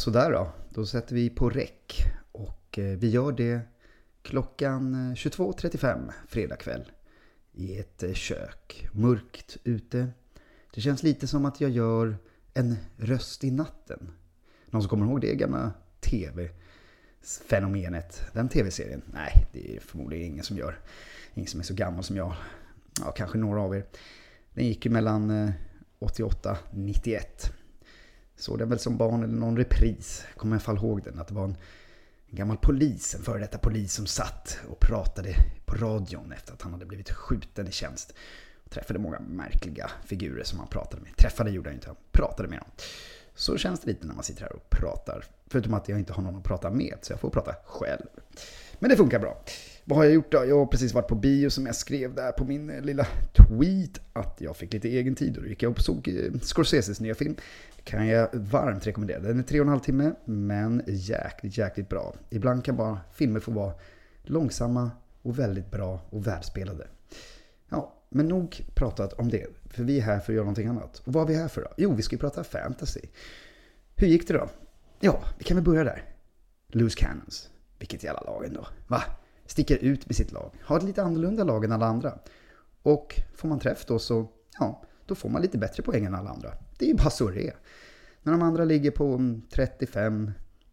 sådär då. Då sätter vi på räck. Och eh, vi gör det klockan eh, 22.35 fredag kväll. I ett eh, kök. Mörkt ute. Det känns lite som att jag gör en röst i natten. Någon som kommer ihåg det gamla tv-fenomenet? Den tv-serien? Nej, det är förmodligen ingen som gör. Ingen som är så gammal som jag. Ja, kanske några av er. Den gick ju mellan 88 91. Såg den väl som barn eller någon repris. Kommer i alla fall ihåg den. Att det var en, en gammal polis, en före detta polis som satt och pratade på radion efter att han hade blivit skjuten i tjänst. Och träffade många märkliga figurer som han pratade med. Träffade gjorde han inte, han pratade med dem. Så känns det lite när man sitter här och pratar. Förutom att jag inte har någon att prata med, så jag får prata själv. Men det funkar bra. Vad har jag gjort då? Jag har precis varit på bio som jag skrev där på min eh, lilla tweet. Att jag fick lite egen tid och då gick jag och såg eh, Scorseses nya film. Kan jag varmt rekommendera. Den är tre och en halv timme, men jäkligt, jäkligt bra. Ibland kan bara filmer få vara långsamma och väldigt bra och välspelade. Ja, men nog pratat om det. För vi är här för att göra någonting annat. Och vad är vi här för då? Jo, vi ska ju prata fantasy. Hur gick det då? Ja, vi kan väl börja där. Loose Cannons. Vilket jävla lag ändå. Va? Sticker ut med sitt lag. Har ett lite annorlunda lag än alla andra. Och får man träff då så, ja, då får man lite bättre poäng än alla andra. Det är ju bara så det är. När de andra ligger på mm, 35,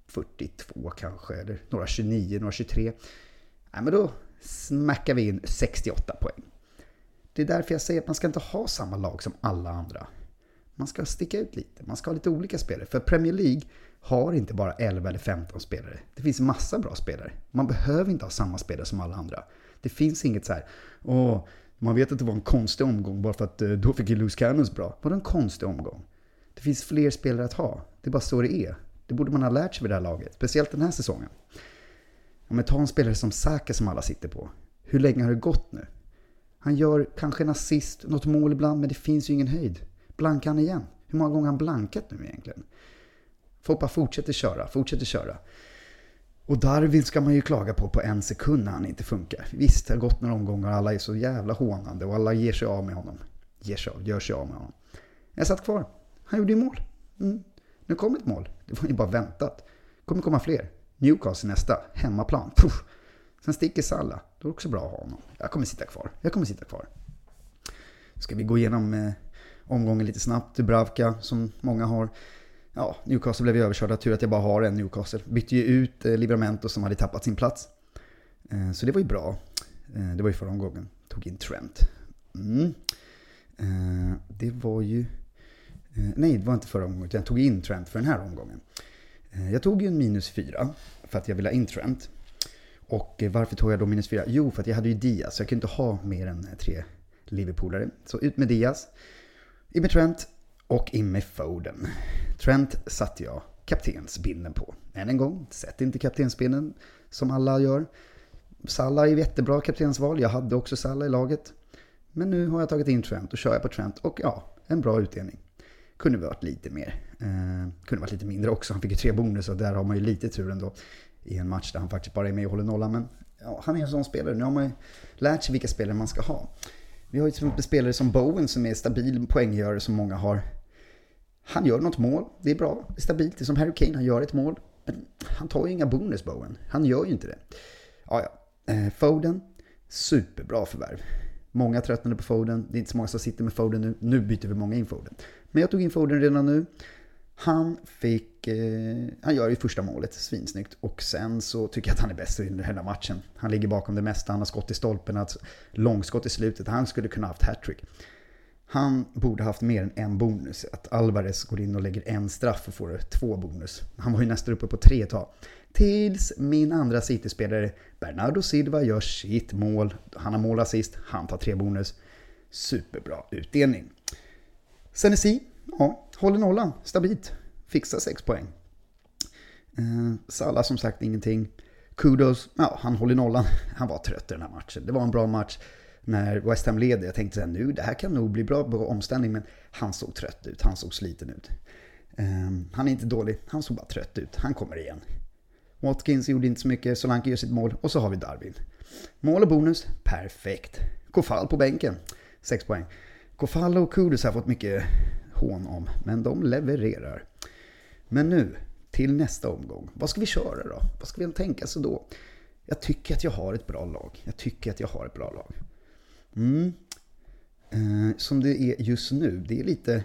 42 kanske, eller några 29, några 23. Nej men då smackar vi in 68 poäng. Det är därför jag säger att man ska inte ha samma lag som alla andra. Man ska sticka ut lite, man ska ha lite olika spelare. För Premier League har inte bara 11 eller 15 spelare. Det finns massa bra spelare. Man behöver inte ha samma spelare som alla andra. Det finns inget så här, åh, man vet att det var en konstig omgång bara för att eh, då fick ju Loose Cannons bra. Var det en konstig omgång? Det finns fler spelare att ha. Det är bara så det är. Det borde man ha lärt sig vid det här laget. Speciellt den här säsongen. Ja, men ta en spelare som Saka som alla sitter på. Hur länge har det gått nu? Han gör kanske en assist, något mål ibland, men det finns ju ingen höjd. Blankar han igen? Hur många gånger har han blankat nu egentligen? Foppa fortsätter köra, fortsätter köra. Och Darwin ska man ju klaga på på en sekund när han inte funkar. Visst, det har gått några omgångar och alla är så jävla hånande och alla ger sig av med honom. Ger sig av, gör sig av med honom. Jag satt kvar. Han gjorde ju mål. Mm. Nu kom ett mål. Det var ju bara väntat. kommer komma fler. Newcastle nästa. Hemmaplan. Puff. Sen sticker Salla. Då är det också bra att ha honom. Jag kommer sitta kvar. Jag kommer sitta kvar. Ska vi gå igenom eh, omgången lite snabbt. Dubravka som många har. Ja, Newcastle blev ju överkörda. Tur att jag bara har en Newcastle. Bytte ju ut eh, Livramento som hade tappat sin plats. Eh, så det var ju bra. Eh, det var ju förra omgången. Tog in Trent. Mm. Eh, det var ju... Eh, nej, det var inte förra omgången. utan Jag tog in Trent för den här omgången. Eh, jag tog ju en minus fyra för att jag ville ha in Trent. Och eh, varför tog jag då minus fyra? Jo, för att jag hade ju Diaz. Så jag kunde inte ha mer än eh, tre Liverpoolare. Så ut med Diaz. In med Trent och in med Foden. Trent satte jag kaptensbindeln på. Än en gång, sätt inte kaptensbindeln som alla gör. Salah är jättebra kaptensval. Jag hade också Salah i laget. Men nu har jag tagit in Trent och kör jag på Trent. Och ja, en bra utdelning. Kunde varit lite mer. Eh, kunde varit lite mindre också. Han fick ju tre bonus och där har man ju lite tur ändå. I en match där han faktiskt bara är med och håller nollan. Men ja, han är en sån spelare. Nu har man ju lärt sig vilka spelare man ska ha. Vi har ju till exempel spelare som Bowen som är stabil poänggörare som många har. Han gör något mål, det är bra, det är stabilt. Det är som Harry Kane, han gör ett mål. Men han tar ju inga bonus Bowen. Han gör ju inte det. Ja, ja. Eh, Foden, superbra förvärv. Många tröttnade på Foden. Det är inte så många som sitter med Foden nu. Nu byter vi många in Foden. Men jag tog in Foden redan nu. Han fick, eh, han gör ju första målet, svinsnyggt. Och sen så tycker jag att han är bäst i hela matchen. Han ligger bakom det mesta, han har skott i stolpen, alltså långskott i slutet. Han skulle kunna haft hattrick. Han borde haft mer än en bonus. Att Alvarez går in och lägger en straff och får två bonus. Han var ju nästan uppe på tre ett tag. Tills min andra City-spelare Bernardo Silva gör sitt mål. Han har mål assist, han tar tre bonus. Superbra utdelning. Senesi, ja, håller nollan stabilt. Fixar sex poäng. Eh, Salah som sagt ingenting. Kudos, ja han håller nollan. Han var trött i den här matchen. Det var en bra match när West Ham leder. Jag tänkte att nu, det här kan nog bli bra på omställning, men han såg trött ut. Han såg sliten ut. Um, han är inte dålig, han såg bara trött ut. Han kommer igen. Watkins gjorde inte så mycket, Solanke gör sitt mål och så har vi Darwin. Mål och bonus, perfekt. Kofall på bänken, 6 poäng. Kofall och Kudus har fått mycket hån om, men de levererar. Men nu till nästa omgång. Vad ska vi köra då? Vad ska vi tänka så då? Jag tycker att jag har ett bra lag. Jag tycker att jag har ett bra lag. Mm. Eh, som det är just nu, det är lite...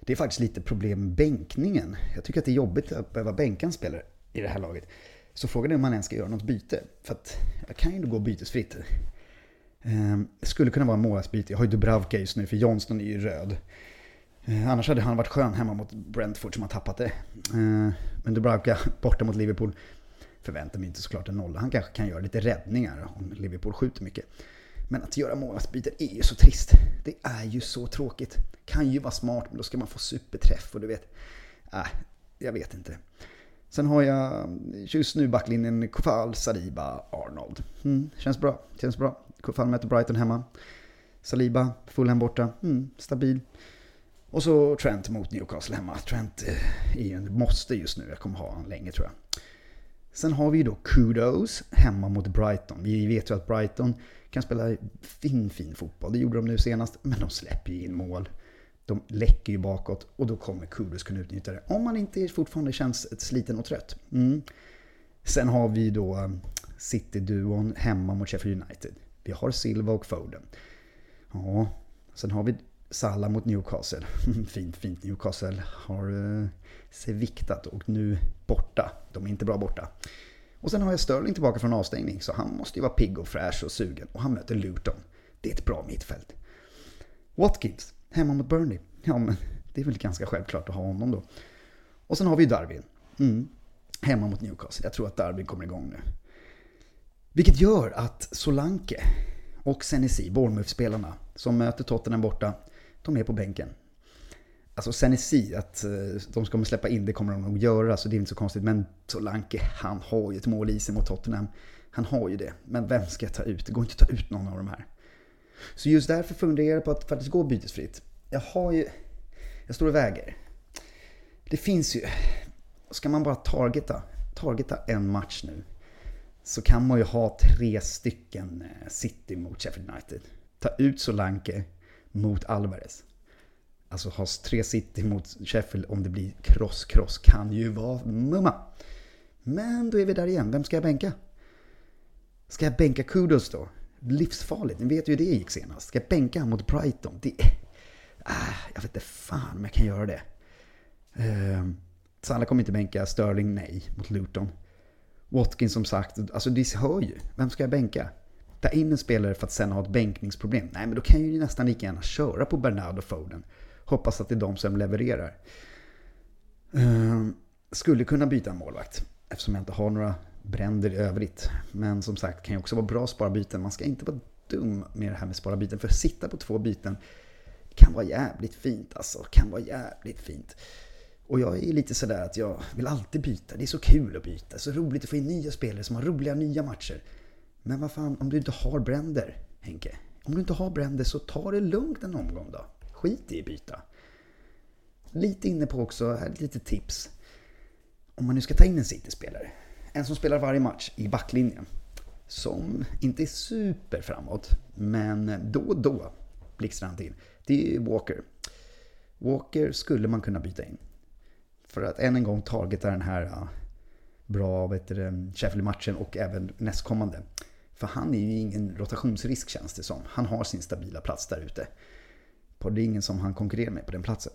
Det är faktiskt lite problem med bänkningen. Jag tycker att det är jobbigt att behöva bänka en spelare i det här laget. Så frågan är om man ens ska göra något byte. För att jag kan ju gå bytesfritt. Eh, det skulle kunna vara en målvaktsbyte. Jag har ju Dubravka just nu, för Johnston är ju röd. Eh, annars hade han varit skön hemma mot Brentford som har tappat det. Eh, men Dubravka borta mot Liverpool förväntar mig inte såklart en nolla. Han kanske kan göra lite räddningar om Liverpool skjuter mycket. Men att göra målvaktsbyten är ju så trist. Det är ju så tråkigt. Kan ju vara smart, men då ska man få superträff och du vet. Äh, jag vet inte. Sen har jag just nu backlinjen Kofal, Saliba, Arnold. Mm, känns bra, känns bra. Kofal möter Brighton hemma. Saliba, Fulham borta. Mm, stabil. Och så Trent mot Newcastle hemma. Trent eh, är ju en måste just nu. Jag kommer ha honom länge tror jag. Sen har vi ju då Kudos hemma mot Brighton. Vi vet ju att Brighton kan spela fin, fin fotboll. Det gjorde de nu senast, men de släpper ju in mål. De läcker ju bakåt och då kommer Kudos kunna utnyttja det. Om man inte fortfarande känns sliten och trött. Mm. Sen har vi då eh, City-duon hemma mot Sheffield United. Vi har Silva och Foden. Ja, sen har vi Salah mot Newcastle. fint, fint. Newcastle har eh, sig viktat och nu borta. De är inte bra borta. Och sen har jag Sterling tillbaka från avstängning, så han måste ju vara pigg och fräsch och sugen. Och han möter Luton. Det är ett bra mittfält. Watkins, hemma mot Burnley. Ja, men det är väl ganska självklart att ha honom då. Och sen har vi ju Darwin. Mm. Hemma mot Newcastle. Jag tror att Darwin kommer igång nu. Vilket gör att Solanke och Senesi, Bournemouth-spelarna, som möter Tottenham borta, de är på bänken. Alltså Senesi, att eh, de ska släppa in det kommer de nog göra, så det är inte så konstigt. Men Solanke, han har ju ett mål i sig mot Tottenham. Han har ju det. Men vem ska jag ta ut? Det går inte att ta ut någon av de här. Så just därför funderar jag på att faktiskt gå bytesfritt. Jag har ju... Jag står och väger. Det finns ju... Ska man bara targeta, targeta en match nu så kan man ju ha tre stycken eh, City mot Sheffield United. Ta ut Solanke mot Alvarez. Alltså ha tre City mot Sheffield om det blir cross-cross kan ju vara mumma. Men då är vi där igen. Vem ska jag bänka? Ska jag bänka Kudos då? Livsfarligt. Ni vet ju hur det gick senast. Ska jag bänka mot Brighton? Det... Ah, jag vet inte fan om jag kan göra det. Eh, Salla kommer inte bänka. Sterling nej mot Luton. Watkins som sagt. Alltså det hör ju. Vem ska jag bänka? Ta in en spelare för att sen ha ett bänkningsproblem. Nej men då kan jag ju nästan lika gärna köra på Bernardo Foden. Hoppas att det är de som levererar. Uh, skulle kunna byta målvakt eftersom jag inte har några bränder i övrigt. Men som sagt kan ju också vara bra att spara byten. Man ska inte vara dum med det här med spara byten. För att sitta på två byten kan vara jävligt fint alltså. Kan vara jävligt fint. Och jag är lite sådär att jag vill alltid byta. Det är så kul att byta. Så roligt att få in nya spelare som har roliga nya matcher. Men vad fan, om du inte har bränder, Henke. Om du inte har bränder så ta det lugnt en omgång då. Skit i att byta. Lite inne på också, här lite tips. Om man nu ska ta in en City-spelare. En som spelar varje match i backlinjen. Som inte är super framåt, men då och då blixtrar han till. Det är Walker. Walker skulle man kunna byta in. För att än en gång targeta den här ja, bra Sheffield-matchen och även nästkommande. För han är ju ingen rotationsrisk känns det som. Han har sin stabila plats där ute det är ingen som han konkurrerar med på den platsen.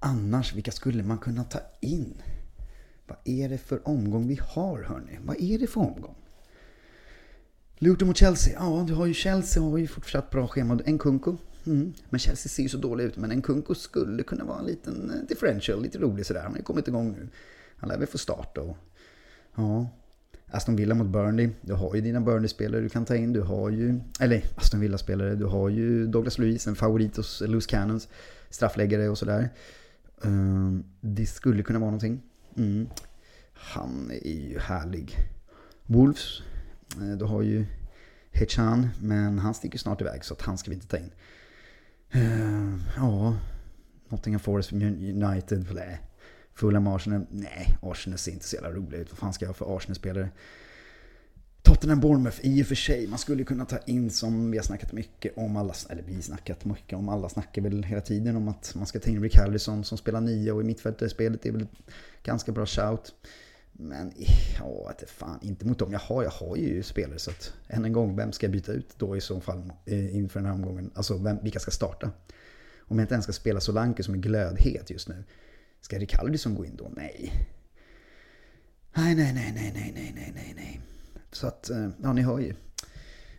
Annars, vilka skulle man kunna ta in? Vad är det för omgång vi har hörni? Vad är det för omgång? Luton mot Chelsea. Ja, du har ju Chelsea har ju fortsatt bra schema. En Kunko. Mm. Men Chelsea ser ju så dålig ut. Men en Kunko skulle kunna vara en liten eh, differential. Lite rolig sådär. Han har ju kommit igång nu. Han lär väl få starta och... Ja, Aston Villa mot Burnley. Du har ju dina Burnley-spelare du kan ta in. Du har ju, eller Aston Villa-spelare. Du har ju Douglas Luiz, en favorit hos Loose Cannons. Straffläggare och sådär. Ehm, det skulle kunna vara någonting. Mm. Han är ju härlig. Wolves. Eh, du har ju Hechan, men han sticker snart iväg så att han ska vi inte ta in. Ehm, ja, Nottingham Forest United. Nej. Fulham Arsenal? Nej, Arsenal ser inte så jävla roliga ut. Vad fan ska jag ha för Arsenal-spelare? Tottenham Bournemouth, i och för sig, man skulle kunna ta in som vi har snackat mycket om alla, eller vi har snackat mycket om, alla snackar väl hela tiden om att man ska ta in Rick Harrison som spelar nio och i mittfältarspelet är väl ganska bra shout. Men ja, inte fan, inte mot dem jag har. Jag har ju spelare så att än en gång, vem ska jag byta ut då i så fall eh, inför den här omgången? Alltså vem, vilka ska starta? Om jag inte ens ska spela Solanke som är glödhet just nu. Ska Ricardisson liksom gå in då? Nej. Nej, nej, nej, nej, nej, nej, nej, nej, nej. Så att, eh, ja ni hör ju.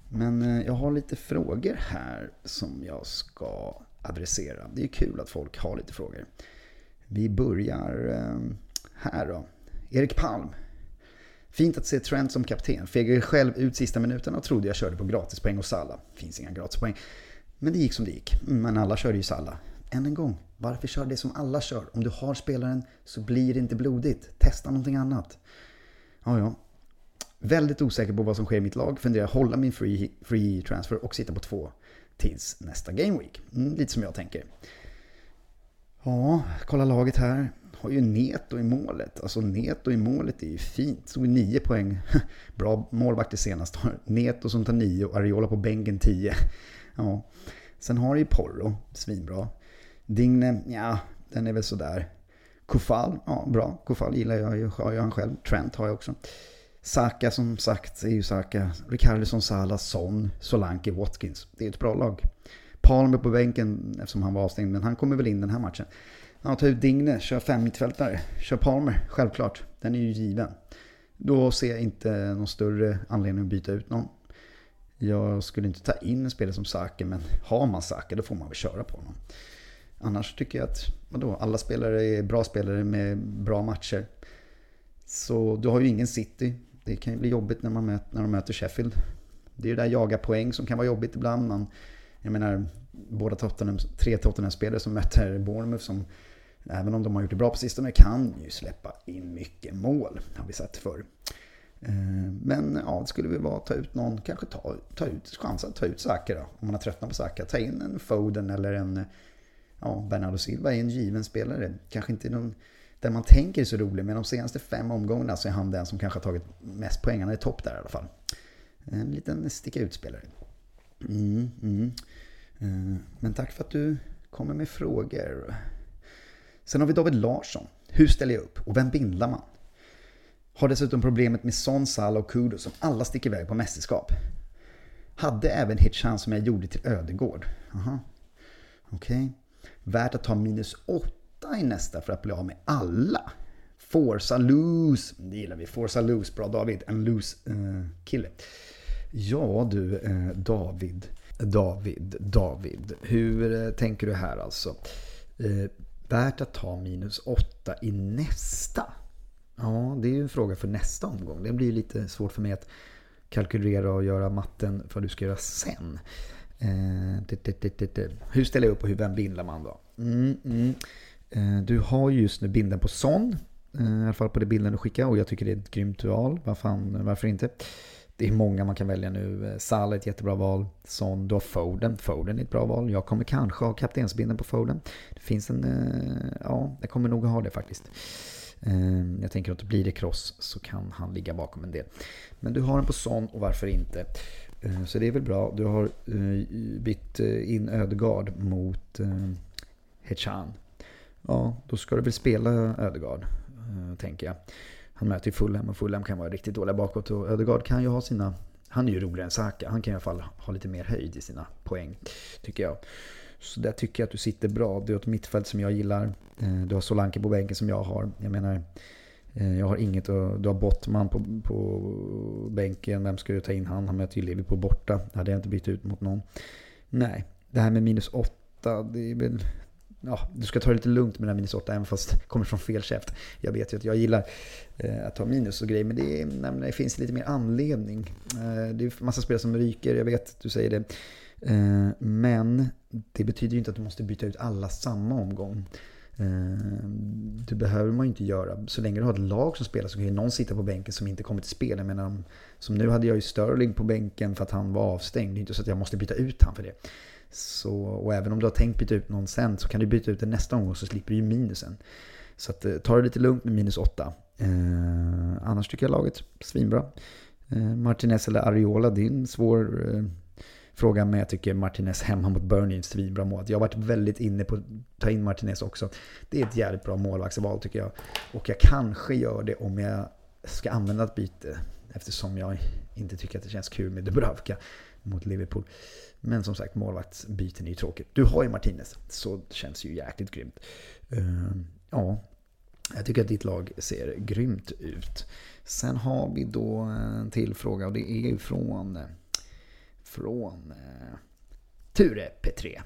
Men eh, jag har lite frågor här som jag ska adressera. Det är kul att folk har lite frågor. Vi börjar eh, här då. Erik Palm. Fint att se Trent som kapten. Fegade själv ut sista minuten och trodde jag körde på gratispoäng hos Salla. Finns inga gratispoäng. Men det gick som det gick. Mm, men alla körde ju Salla. Än en gång, varför kör det som alla kör? Om du har spelaren så blir det inte blodigt. Testa någonting annat. Ja, ja. Väldigt osäker på vad som sker i mitt lag. Funderar hålla min free, free transfer och sitta på två tills nästa game week. Mm, lite som jag tänker. Ja, kolla laget här har ju Neto i målet. Alltså Neto i målet är ju fint. Stod 9 poäng. Bra målvakt senast. Neto som tar 9 och Ariola på bänken 10. Ja. Sen har du ju Porro, svinbra. Digne, ja, den är väl sådär. Kufal, ja bra. Kufal gillar jag ju, har jag han själv. Trent har jag också. Saka som sagt är ju Saka. Ricardson, Salah, Son, Solanke, Watkins. Det är ett bra lag. Palmer på bänken eftersom han var avstängd, men han kommer väl in den här matchen. Ja, ta ut Digne, kör fem mittfältare. Kör Palmer, självklart. Den är ju given. Då ser jag inte någon större anledning att byta ut någon. Jag skulle inte ta in en spelare som Saka, men har man Saka då får man väl köra på honom. Annars tycker jag att vadå, alla spelare är bra spelare med bra matcher. Så du har ju ingen City. Det kan ju bli jobbigt när, man möter, när de möter Sheffield. Det är ju det där jaga poäng som kan vara jobbigt ibland. Man, jag menar, båda Tottenham, tre Tottenham-spelare som möter Bournemouth som även om de har gjort det bra på sistone, kan ju släppa in mycket mål. Har vi sett förr. Eh, men ja, det skulle väl vara att ta ut någon, kanske ta, ta ut chansen att ta ut Saka då. Om man har tröttnat på Saka. Ta in en Foden eller en ja, Bernardo Silva är en given spelare. Kanske inte någon, den man tänker är så rolig, men de senaste fem omgångarna så är han den som kanske har tagit mest poäng. Han är topp där i alla fall. En liten sticka ut-spelare. Mm, mm. Eh, men tack för att du kommer med frågor. Sen har vi David Larsson. Hur ställer jag upp och vem bindlar man? Har dessutom problemet med Son, Salah och Kudo som alla sticker iväg på mästerskap. Hade även Hitchan som jag gjorde till Ödegård. Okej. Okay. Värt att ta minus 8 i nästa för att bli av med alla. Forza lose. Det gillar vi. Forza lose. Bra David. En loose eh, kille. Ja du eh, David. David. David. Hur eh, tänker du här alltså? Eh, värt att ta minus 8 i nästa? Ja, det är ju en fråga för nästa omgång. Det blir lite svårt för mig att kalkylera och göra matten för vad du ska göra sen. Eh, hur ställer jag upp och hur, vem bindlar man då? Mm, mm. Eh, du har ju just nu binden på Son. Eh, I alla fall på det bilden du skickar och jag tycker det är ett grymt val. Varför, varför inte? det är många man kan välja nu. Salah är ett jättebra val. Son, du har Foden. Foden är ett bra val. Jag kommer kanske ha kaptensbindeln på Foden. Det finns en... Ja, jag kommer nog ha det faktiskt. Jag tänker att blir det cross så kan han ligga bakom en del. Men du har den på Son och varför inte? Eh, så det är väl bra. Du har eh, bytt eh, in Ödegard mot Hechan. Ja, då ska du väl spela Ödegard, tänker jag. Han möter ju Fulham och Fulham kan vara riktigt dåliga bakåt. Och Ödegaard kan ju ha sina... Han är ju roligare än Saka. Han kan i alla fall ha lite mer höjd i sina poäng, tycker jag. Så där tycker jag att du sitter bra. Du har ett mittfält som jag gillar. Du har Solanke på bänken som jag har. Jag menar, Eh, jag har inget att... Du har Bottman på, på bänken. Vem ska du ta in han? Han möter ju Liverpool borta. Det hade jag inte bytt ut mot någon. Nej, det här med minus åtta, det är väl ja, du ska ta det lite lugnt med den här minus 8, även fast det kommer från fel käft. Jag vet ju att jag gillar eh, att ta minus och grejer, men det, är, det finns lite mer anledning. Eh, det är massa spelare som ryker, jag vet att du säger det. Eh, men det betyder ju inte att du måste byta ut alla samma omgång. Ehm, det behöver man ju inte göra. Så länge du har ett lag som spelar så kan ju någon sitta på bänken som inte kommer till spel. Jag menar, som nu hade jag ju Sterling på bänken för att han var avstängd. Det är inte så att jag måste byta ut han för det. Så, och även om du har tänkt byta ut någon sen så kan du byta ut den nästa gång så slipper du ju minusen. Så att, eh, ta det lite lugnt med minus åtta. Eh, annars tycker jag laget svinbra. Eh, Martinez eller Ariola, det är en svår eh, fråga. mig, jag tycker Martinez hemma mot Burnley är ett svinbra mål. Jag har varit väldigt inne på att ta in Martinez också. Det är ett jävligt bra målvaktsval tycker jag. Och jag kanske gör det om jag ska använda ett byte. Eftersom jag inte tycker att det känns kul med Dubravka mot Liverpool. Men som sagt, målvaktsbyten är ju tråkigt. Du har ju Martinez, så det känns ju jäkligt grymt. Uh, ja, jag tycker att ditt lag ser grymt ut. Sen har vi då en till fråga och det är ju från, från eh, Ture P3.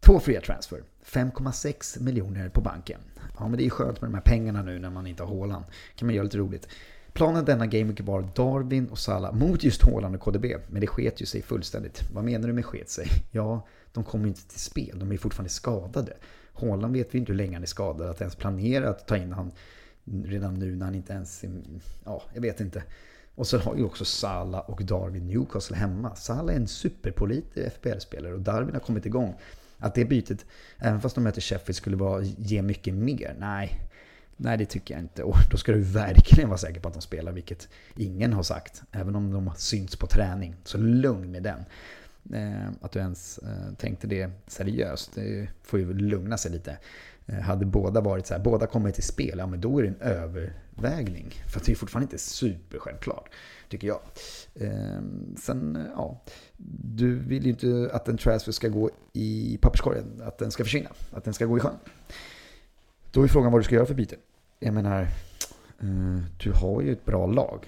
Två fria transfer. 5,6 miljoner på banken. Ja, men det är skönt med de här pengarna nu när man inte har Håland. kan man göra lite roligt. Planen denna gameweek var Darwin och Salah mot just Haaland och KDB. Men det sket ju sig fullständigt. Vad menar du med sket sig? Ja, de kommer inte till spel. De är fortfarande skadade. Haaland vet vi inte hur länge han är skadad. Att ens planera att ta in han redan nu när han inte ens. Ja, jag vet inte. Och så har ju också Salah och Darwin Newcastle hemma. Salah är en superpålitlig FPL-spelare och Darwin har kommit igång. Att det bytet, även fast de möter Sheffield, skulle vara, ge mycket mer. Nej, Nej, det tycker jag inte. Och då ska du verkligen vara säker på att de spelar, vilket ingen har sagt. Även om de har synts på träning. Så lugn med den. Eh, att du ens eh, tänkte det seriöst, det får ju lugna sig lite. Eh, hade båda varit så här, båda kommit till spel, ja men då är det en övervägning. För det är fortfarande inte supersjälvklart, tycker jag. Ehm, sen, ja, du vill ju inte att en transfer ska gå i papperskorgen, att den ska försvinna, att den ska gå i sjön. Då är frågan vad du ska göra för byte. Jag menar, eh, du har ju ett bra lag.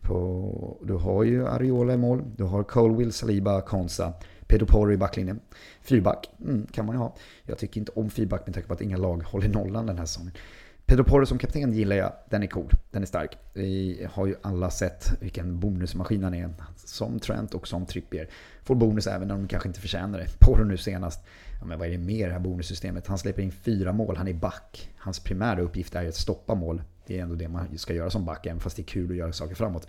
På, du har ju Ariola i mål, du har Colwill, Saliba, Konsa, Pedro Porro i backlinjen. Fyrback mm, kan man ju ha. Jag tycker inte om fyrback med tanke på att inga lag håller nollan den här säsongen. Pedro Porro som kapten gillar jag. Den är cool. Den är stark. Vi har ju alla sett vilken bonusmaskin han är. Som Trent och som Trippier. Får bonus även när de kanske inte förtjänar det. Porro nu senast ja, men vad är det mer i det här bonussystemet? Han släpper in fyra mål, han är back. Hans primära uppgift är att stoppa mål. Det är ändå det man ska göra som back, även fast det är kul att göra saker framåt.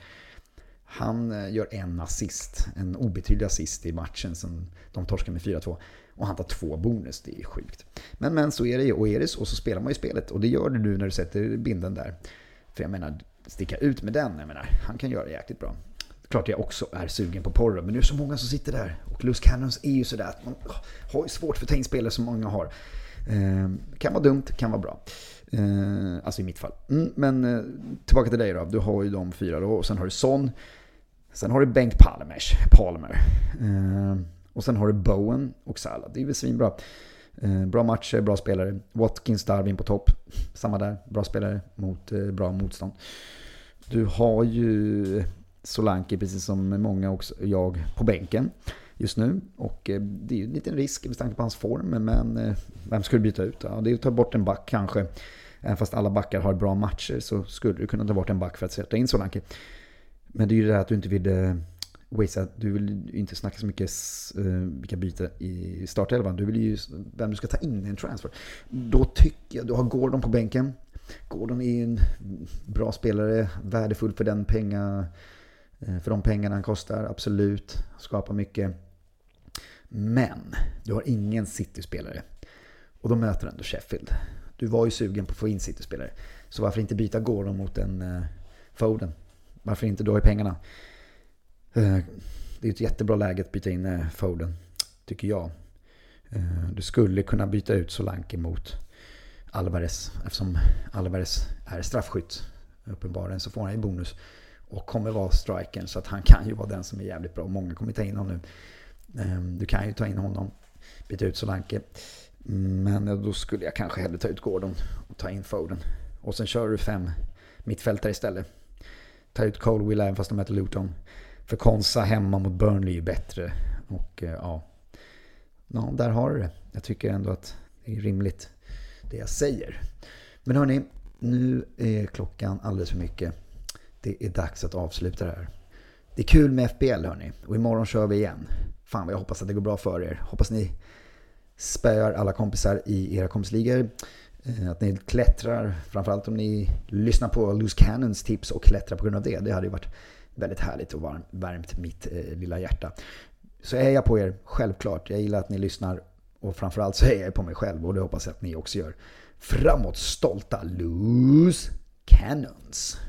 Han eh, gör en assist, en obetydlig assist i matchen som de torskar med 4-2. Och han tar två bonus, det är sjukt. Men, men så är det ju, och är det så så spelar man ju spelet. Och det gör du nu när du sätter binden där. För jag menar, sticka ut med den, jag menar, han kan göra det jäkligt bra. Klart jag också är sugen på porro, men det är så många som sitter där. Och Loose Cannons är ju sådär att man har ju svårt för att ta in spelare som många har. Eh, kan vara dumt, kan vara bra. Eh, alltså i mitt fall. Mm, men eh, tillbaka till dig då. Du har ju de fyra då. Och sen har du Son. Sen har du Bengt Palmers, Palmer. Eh, och sen har du Bowen och Salah. Det är väl svinbra. Ehm, bra matcher, bra spelare. Watkins, Darwin på topp. Samma där. Bra spelare mot eh, bra motstånd. Du har ju Solanke, precis som många också, jag, på bänken just nu. Och eh, det är ju en liten risk med tanke på hans form, men eh, vem skulle byta ut? Ja, det är att ta bort en back kanske. Även fast alla backar har bra matcher så skulle du kunna ta bort en back för att sätta in Solanke. Men det är ju det här att du inte vill eh, Wisa, du vill inte snacka så mycket vilka byten i startelvan. Du vill ju vem du ska ta in i en transfer. Då tycker jag, du har Gordon på bänken. Gordon är en bra spelare, värdefull för den penga för de pengarna han kostar, absolut. Skapar mycket. Men du har ingen City-spelare. Och då möter ändå Sheffield. Du var ju sugen på att få in City-spelare. Så varför inte byta Gordon mot en uh, Foden? Varför inte då i pengarna? Uh, det är ett jättebra läge att byta in uh, Foden, tycker jag. Uh, du skulle kunna byta ut Solanke mot Alvarez. Eftersom Alvarez är straffskytt. Uppenbarligen så får han ju bonus och kommer vara strikern. Så att han kan ju vara den som är jävligt bra. Många kommer ta in honom nu. Ehm, du kan ju ta in honom, byta ut Solanke. Men då skulle jag kanske hellre ta ut Gordon och ta in Foden. Och sen kör du fem mittfältare istället. Ta ut Colwill även fast de möter Luton. För Konsa hemma mot Burnley är ju bättre. Och eh, ja, ja, där har du det. Jag tycker ändå att det är rimligt det jag säger. Men hörni, nu är klockan alldeles för mycket det är dags att avsluta det här. Det är kul med FBL hörni. Och imorgon kör vi igen. Fan vad jag hoppas att det går bra för er. Hoppas ni spöar alla kompisar i era kompisligor. Eh, att ni klättrar, framförallt om ni lyssnar på Loose Cannons tips och klättrar på grund av det. Det hade ju varit väldigt härligt och värmt mitt eh, lilla hjärta. Så jag hejar på er, självklart. Jag gillar att ni lyssnar och framförallt så hejar jag på mig själv och det hoppas jag att ni också gör. Framåt stolta Loose Cannons!